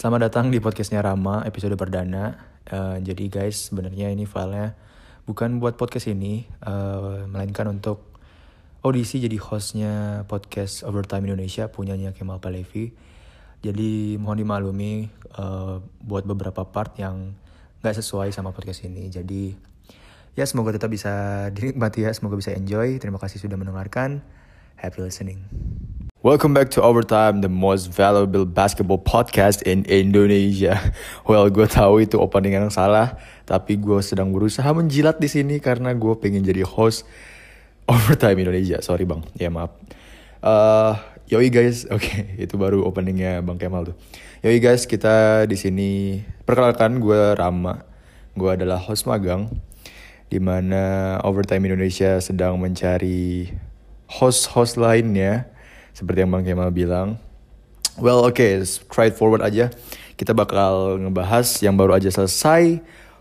Selamat datang di podcastnya Rama, episode perdana. Uh, jadi guys, sebenarnya ini filenya bukan buat podcast ini, uh, melainkan untuk audisi jadi hostnya podcast Overtime Indonesia punyanya Kemal Palevi. Jadi mohon dimaklumi uh, buat beberapa part yang gak sesuai sama podcast ini. Jadi ya semoga tetap bisa dinikmati ya, semoga bisa enjoy. Terima kasih sudah mendengarkan. Happy listening. Welcome back to Overtime, the most valuable basketball podcast in Indonesia. Well, gue tahu itu opening yang salah, tapi gue sedang berusaha menjilat di sini karena gue pengen jadi host Overtime Indonesia. Sorry bang, ya maaf. Uh, yoi guys, oke okay, itu baru openingnya bang Kemal tuh. Yoi guys, kita di sini perkenalkan gue Rama. Gue adalah host magang, di mana Overtime Indonesia sedang mencari host-host lainnya seperti yang Bang Kemal bilang. Well, oke, okay, forward aja. Kita bakal ngebahas yang baru aja selesai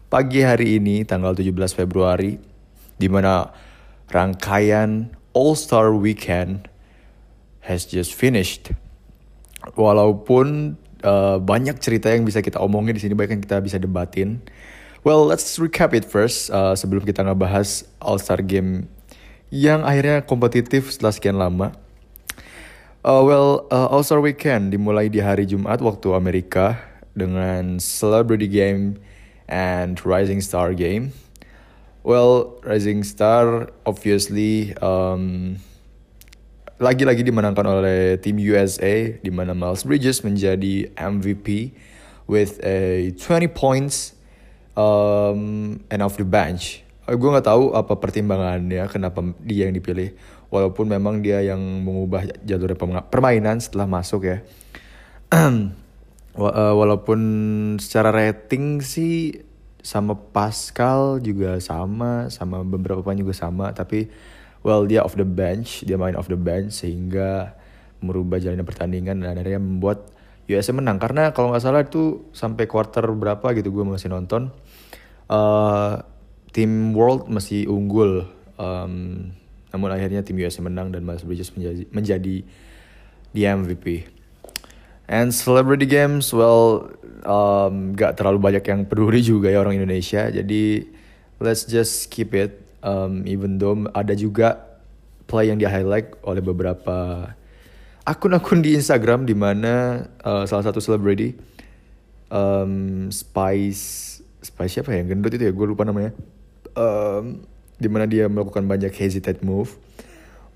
pagi hari ini, tanggal 17 Februari, di mana rangkaian All-Star Weekend has just finished. Walaupun uh, banyak cerita yang bisa kita omongin di sini, bahkan kita bisa debatin. Well, let's recap it first uh, sebelum kita ngebahas All-Star Game yang akhirnya kompetitif setelah sekian lama. Uh, well, uh, All Star Weekend dimulai di hari Jumat waktu Amerika dengan Celebrity Game and Rising Star Game. Well, Rising Star obviously um, lagi-lagi dimenangkan oleh tim USA di mana Miles Bridges menjadi MVP with a 20 points um, and off the bench. Uh, gue nggak tahu apa pertimbangannya kenapa dia yang dipilih walaupun memang dia yang mengubah jalur permainan setelah masuk ya. Eh, walaupun secara rating sih sama Pascal juga sama sama beberapa pemain juga sama tapi well dia off the bench dia main off the bench sehingga merubah jalannya pertandingan dan akhirnya membuat USA menang. Karena kalau nggak salah itu sampai quarter berapa gitu gue masih nonton uh, tim World masih unggul um, namun akhirnya tim US menang dan Miles Bridges menjadi, menjadi di MVP. And celebrity games, well, um, gak terlalu banyak yang peduli juga ya orang Indonesia. Jadi let's just keep it. Um, even though ada juga play yang di highlight oleh beberapa akun-akun di Instagram di mana uh, salah satu celebrity um, Spice Spice siapa ya yang gendut itu ya gue lupa namanya um, di mana dia melakukan banyak hesitate move,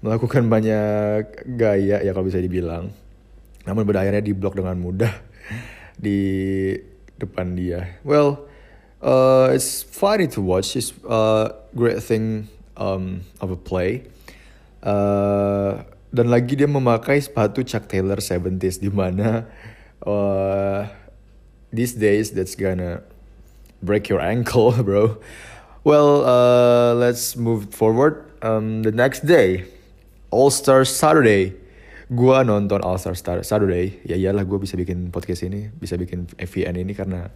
melakukan banyak gaya ya kalau bisa dibilang. Namun pada akhirnya diblok dengan mudah di depan dia. Well, uh, it's funny to watch. It's a great thing um, of a play. Uh, dan lagi dia memakai sepatu Chuck Taylor 70s di mana uh, these days that's gonna break your ankle, bro. Well, uh, let's move forward. Um, the next day, All Star Saturday. Gua nonton All Star Saturday. Ya iyalah gue bisa bikin podcast ini, bisa bikin FVN ini karena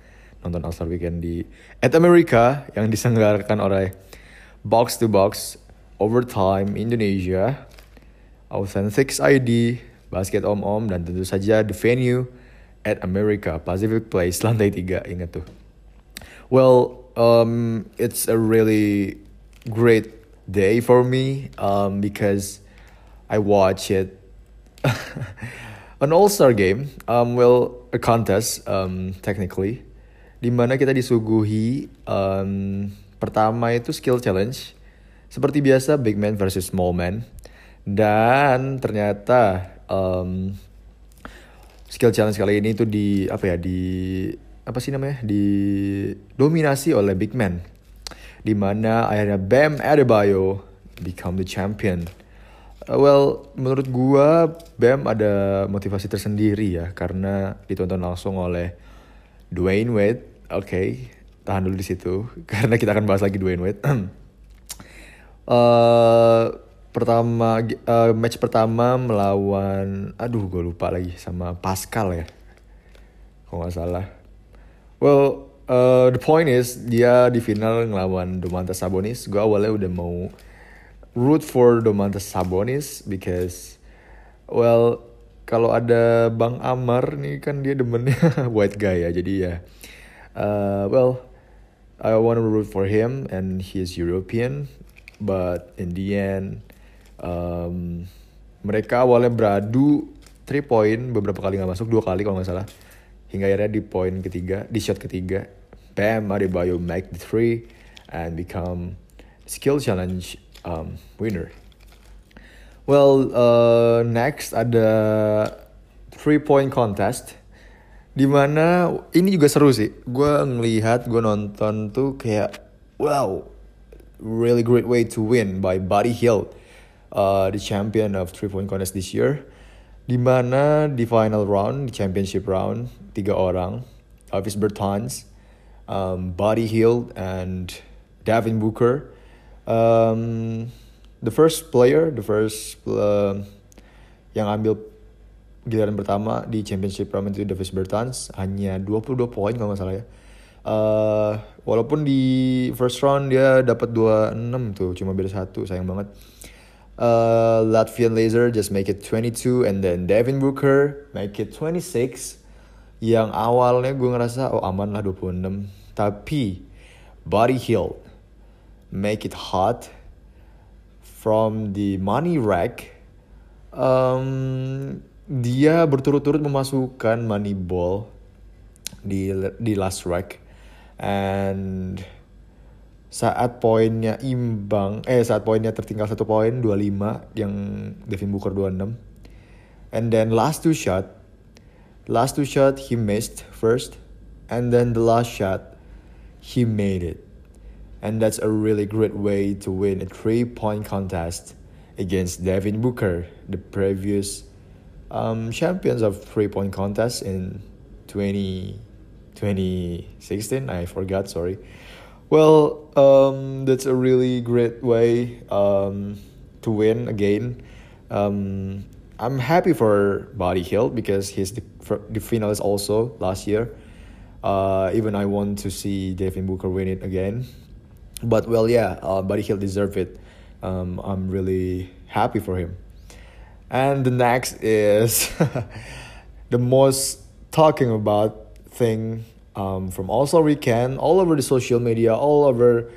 nonton All Star Weekend di At America yang diselenggarakan oleh Box to Box, Overtime Indonesia, Authentics ID, Basket Om Om, dan tentu saja the venue at America Pacific Place lantai 3 ingat tuh. Well, um, it's a really great day for me um, because I watch it an All Star game, um, well a contest um, technically, di mana kita disuguhi um, pertama itu skill challenge, seperti biasa big man versus small man, dan ternyata um, skill challenge kali ini itu di apa ya di apa sih namanya didominasi oleh big man di mana akhirnya Bam Adebayo become the champion. Uh, well, menurut gua Bam ada motivasi tersendiri ya karena ditonton langsung oleh Dwayne Wade. Oke, okay, tahan dulu di situ karena kita akan bahas lagi Dwayne Wade. uh, pertama uh, match pertama melawan aduh gue lupa lagi sama Pascal ya. Kalau nggak salah Well, uh, the point is dia di final ngelawan Domantas Sabonis. Gue awalnya udah mau root for Domantas Sabonis because well kalau ada Bang Amar nih kan dia demennya white guy ya jadi ya uh, well I want to root for him and he is European but in the end um, mereka awalnya beradu 3 point beberapa kali nggak masuk dua kali kalau nggak salah hingga akhirnya di poin ketiga di shot ketiga Bam Adebayo make the three and become skill challenge um, winner Well, uh, next ada three point contest. Di mana ini juga seru sih. Gue ngelihat, gue nonton tuh kayak wow, really great way to win by Buddy Hill, uh, the champion of three point contest this year. Di mana di final round, di championship round, tiga orang, Elvis Bertans, um, Buddy Hill, and Davin Booker. Um, the first player, the first uh, yang ambil giliran pertama di championship round itu Davis Bertans hanya 22 poin kalau nggak salah ya. Uh, walaupun di first round dia dapat 26 tuh, cuma beda satu, sayang banget. Uh, Latvian Laser just make it 22 and then Devin Booker make it 26 yang awalnya gue ngerasa oh aman lah 26 tapi Buddy Hill make it hot. From the money rack um, dia berturut-turut memasukkan money ball di di last rack. And saat poinnya imbang eh saat poinnya tertinggal satu poin 25 yang Devin Booker 26 and then last two shot last two shot he missed first and then the last shot he made it and that's a really great way to win a three point contest against Devin Booker, the previous um, champions of three point contest in 20, 2016. I forgot, sorry. Well, um, that's a really great way um, to win again. Um, I'm happy for Body Hill because he's the, the finalist also last year. Uh, even I want to see Devin Booker win it again but well, yeah, uh, Buddy Hill deserve it. Um, I'm really happy for him. And the next is the most talking about thing um, from also we can all over the social media, all over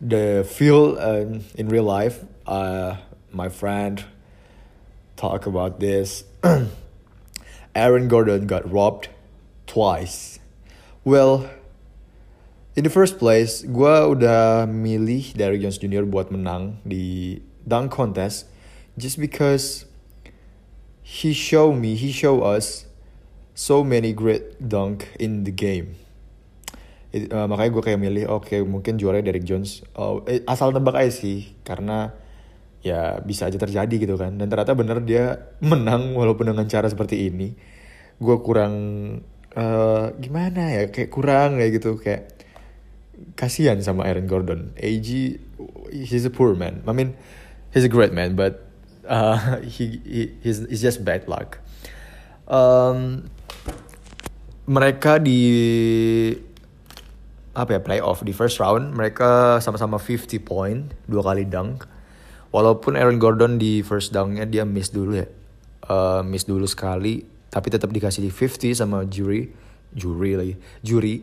the field and in real life. Uh, my friend talk about this. Aaron Gordon got robbed twice. Well, In the first place, gue udah milih Derrick Jones Jr. buat menang di dunk contest just because he show me, he show us so many great dunk in the game. It, uh, makanya gue kayak milih, oke okay, mungkin juara Derrick Jones. Oh, eh, asal tebak aja sih, karena ya bisa aja terjadi gitu kan. Dan ternyata bener dia menang walaupun dengan cara seperti ini. Gue kurang uh, gimana ya, kayak kurang kayak gitu kayak kasihan sama Aaron Gordon. AG, he's a poor man. I mean, he's a great man, but uh, he, he he's, he's just bad luck. Um, mereka di apa ya playoff di first round mereka sama-sama 50 point dua kali dunk. Walaupun Aaron Gordon di first dunknya dia miss dulu ya. Uh, miss dulu sekali tapi tetap dikasih di 50 sama jury jury lagi juri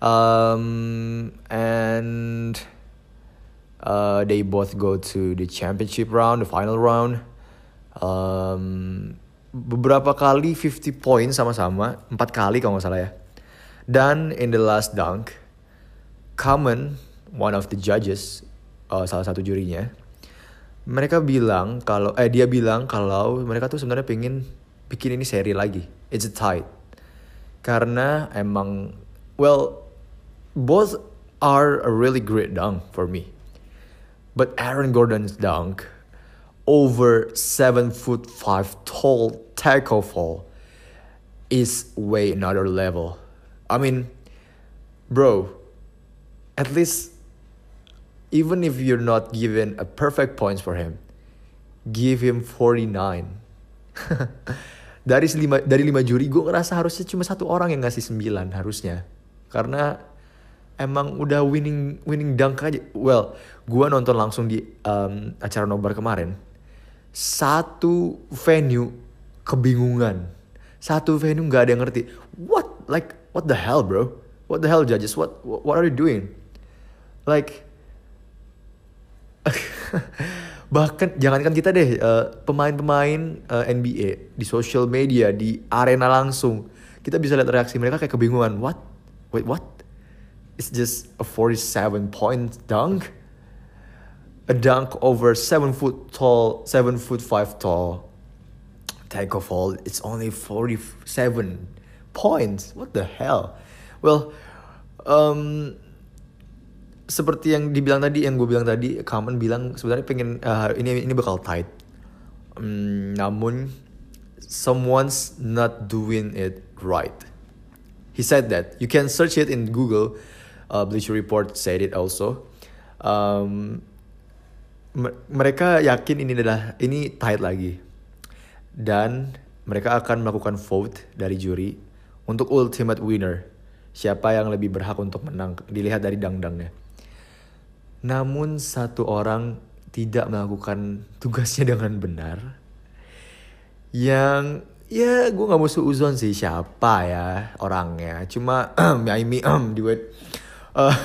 Um, and uh, they both go to the championship round, the final round. Um, beberapa kali 50 points sama-sama, empat kali kalau nggak salah ya. Dan in the last dunk, Common, one of the judges, uh, salah satu jurinya, mereka bilang kalau eh dia bilang kalau mereka tuh sebenarnya pengen bikin ini seri lagi. It's a tie. Karena emang well both are a really great dunk for me. But Aaron Gordon's dunk, over seven foot five tall tackle fall, is way another level. I mean, bro, at least even if you're not given a perfect points for him, give him 49. dari lima dari lima juri gue ngerasa harusnya cuma satu orang yang ngasih 9 harusnya. Karena emang udah winning winning dunk aja. Well, gua nonton langsung di um, acara nobar kemarin. Satu venue kebingungan. Satu venue nggak ada yang ngerti. What like what the hell bro? What the hell judges? What what are you doing? Like bahkan jangankan kita deh uh, pemain-pemain uh, eh, NBA di social media di arena langsung kita bisa lihat reaksi mereka kayak kebingungan what wait what it's just a 47 point dunk a dunk over 7 foot tall 7 foot 5 tall. Take of all it's only 47 points. What the hell? Well um seperti yang dibilang tadi yang gue bilang tadi Kamen bilang sebenarnya pengen uh, ini ini bakal tight. Um, namun someone's not doing it right. He said that. You can search it in Google. Uh, Bleacher Report said it also. Um, mereka yakin ini adalah ini tight lagi dan mereka akan melakukan vote dari juri untuk ultimate winner siapa yang lebih berhak untuk menang dilihat dari dangdangnya namun satu orang tidak melakukan tugasnya dengan benar. Yang ya gue nggak mau suuzon sih siapa ya orangnya. Cuma I mean um, do it. Uh,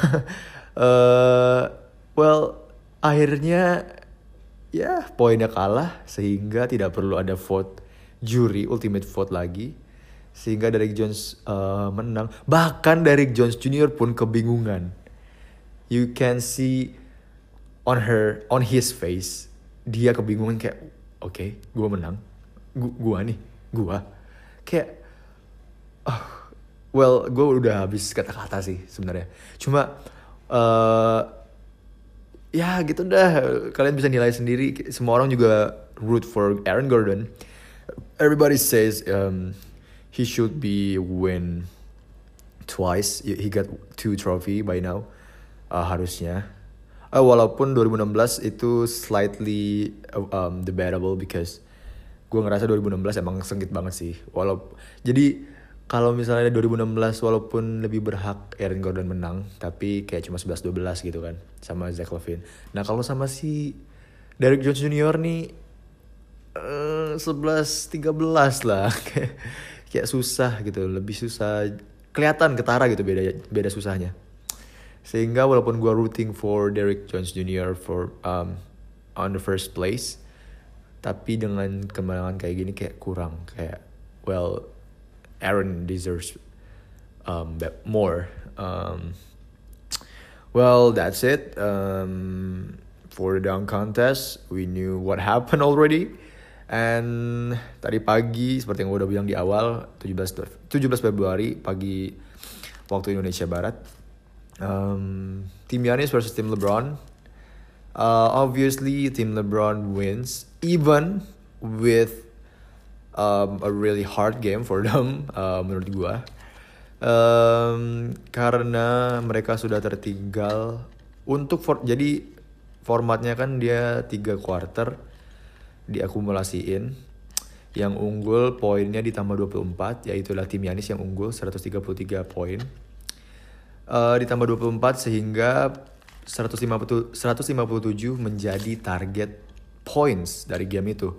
uh, well akhirnya ya poinnya kalah sehingga tidak perlu ada vote juri ultimate vote lagi. Sehingga Derek Jones uh, menang. Bahkan Derek Jones Junior pun kebingungan. You can see on her on his face dia kebingungan kayak oke okay, gue menang. Gu gua nih gua. Kayak oh, well gue udah habis kata-kata sih sebenarnya. Cuma uh, ya gitu dah kalian bisa nilai sendiri semua orang juga root for Aaron Gordon everybody says um, he should be win twice he got two trophy by now uh, harusnya. Uh, walaupun 2016 itu slightly um, debatable because gue ngerasa 2016 emang sengit banget sih. Walaupun jadi kalau misalnya 2016 walaupun lebih berhak Aaron Gordon menang, tapi kayak cuma 11-12 gitu kan sama Zach Levine. Nah kalau sama si Derek Jones Junior nih uh, 11-13 lah kayak susah gitu, lebih susah kelihatan ketara gitu beda beda susahnya sehingga walaupun gue rooting for Derek Jones Jr. for um, on the first place tapi dengan kemenangan kayak gini kayak kurang kayak well Aaron deserves um, more. Um, well that's it um, for the dunk contest. We knew what happened already. And tadi pagi seperti yang gue udah bilang di awal 17 17 Februari pagi waktu Indonesia Barat. Um, Team Giannis versus Team LeBron. Uh, obviously, Team LeBron wins, even with um, a really hard game for them, uh, menurut gua. Um, karena mereka sudah tertinggal untuk for, jadi formatnya kan dia tiga quarter diakumulasiin yang unggul poinnya ditambah 24 yaitu lah tim Yanis yang unggul 133 poin uh, ditambah 24 sehingga 150, 157 menjadi target points dari game itu.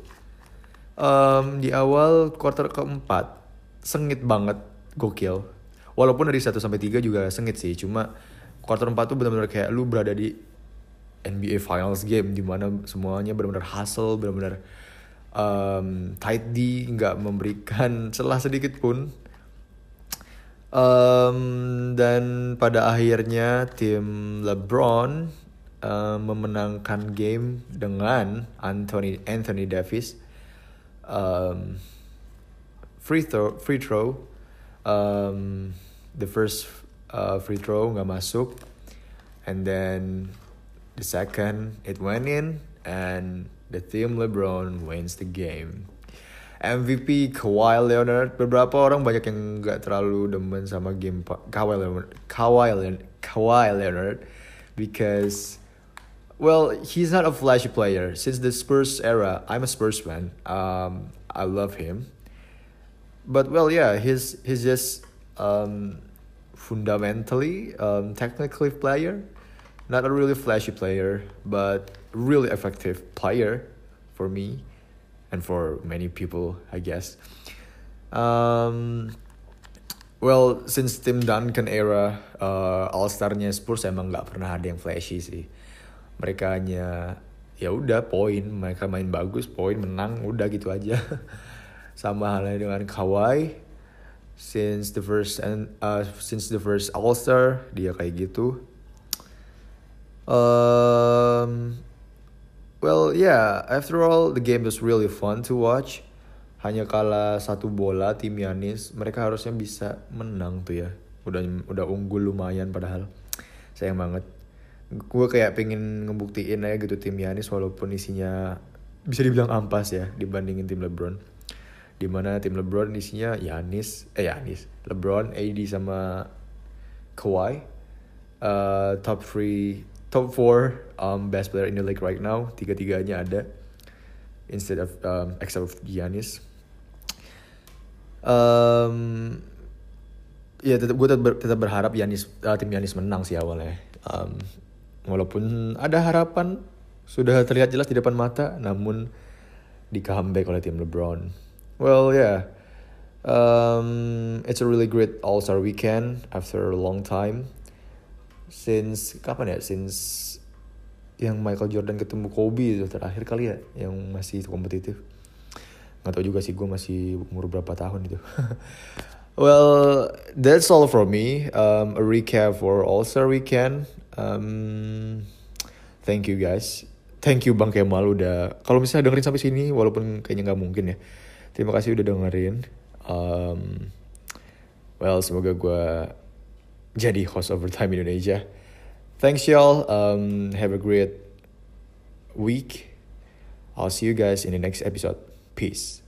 Um, di awal quarter keempat sengit banget gokil. Walaupun dari 1 sampai 3 juga sengit sih, cuma quarter 4 tuh benar-benar kayak lu berada di NBA Finals game di mana semuanya benar-benar hustle, benar-benar um, tight D, nggak memberikan celah sedikit pun Um, dan pada akhirnya tim LeBron um, memenangkan game dengan Anthony Anthony Davis um, free throw free throw um, the first uh, free throw nggak masuk and then the second it went in and the team LeBron wins the game. MVP Kawhi Leonard beberapa orang banyak yang nggak terlalu demen sama game Kawhi Leonard Kawhi Leonard, Kawhi Leonard because well he's not a flashy player since the Spurs era I'm a Spurs fan um, I love him but well yeah he's he's just um, fundamentally um, technically player not a really flashy player but really effective player for me and for many people, I guess. Um, well, since Tim Duncan era, uh, All Star-nya Spurs emang nggak pernah ada yang flashy sih. Mereka hanya ya udah poin, mereka main bagus, poin menang, udah gitu aja. Sama halnya dengan Kawhi, since the first and uh, since the first All Star dia kayak gitu. Um, well, yeah. After all, the game was really fun to watch hanya kalah satu bola tim Yanis mereka harusnya bisa menang tuh ya udah udah unggul lumayan padahal sayang banget gue kayak pengen ngebuktiin aja gitu tim Yanis walaupun isinya bisa dibilang ampas ya dibandingin tim LeBron. Di mana tim LeBron isinya Yanis eh Yanis LeBron AD sama Kawhi uh, top three top four um, best player in the league right now. Tiga tiganya ada instead of um, except of Giannis. Um, ya tetap gue tetap, ber, tetap berharap Yanis uh, tim Yanis menang sih awalnya. Um, walaupun ada harapan sudah terlihat jelas di depan mata namun di comeback oleh tim LeBron. Well yeah. Um, it's a really great All Star weekend after a long time. Since kapan ya? Since yang Michael Jordan ketemu Kobe itu terakhir kali ya yang masih kompetitif. Nggak tahu juga sih gue masih umur berapa tahun itu. Well that's all from me. Um, a recap for All Star Weekend um, thank you guys. Thank you Bang Kemal udah kalau misalnya dengerin sampai sini walaupun kayaknya nggak mungkin ya terima kasih udah dengerin. Um, well semoga gue jadi host overtime Indonesia. Thanks y'all. Um, have a great week. I'll see you guys in the next episode. Peace.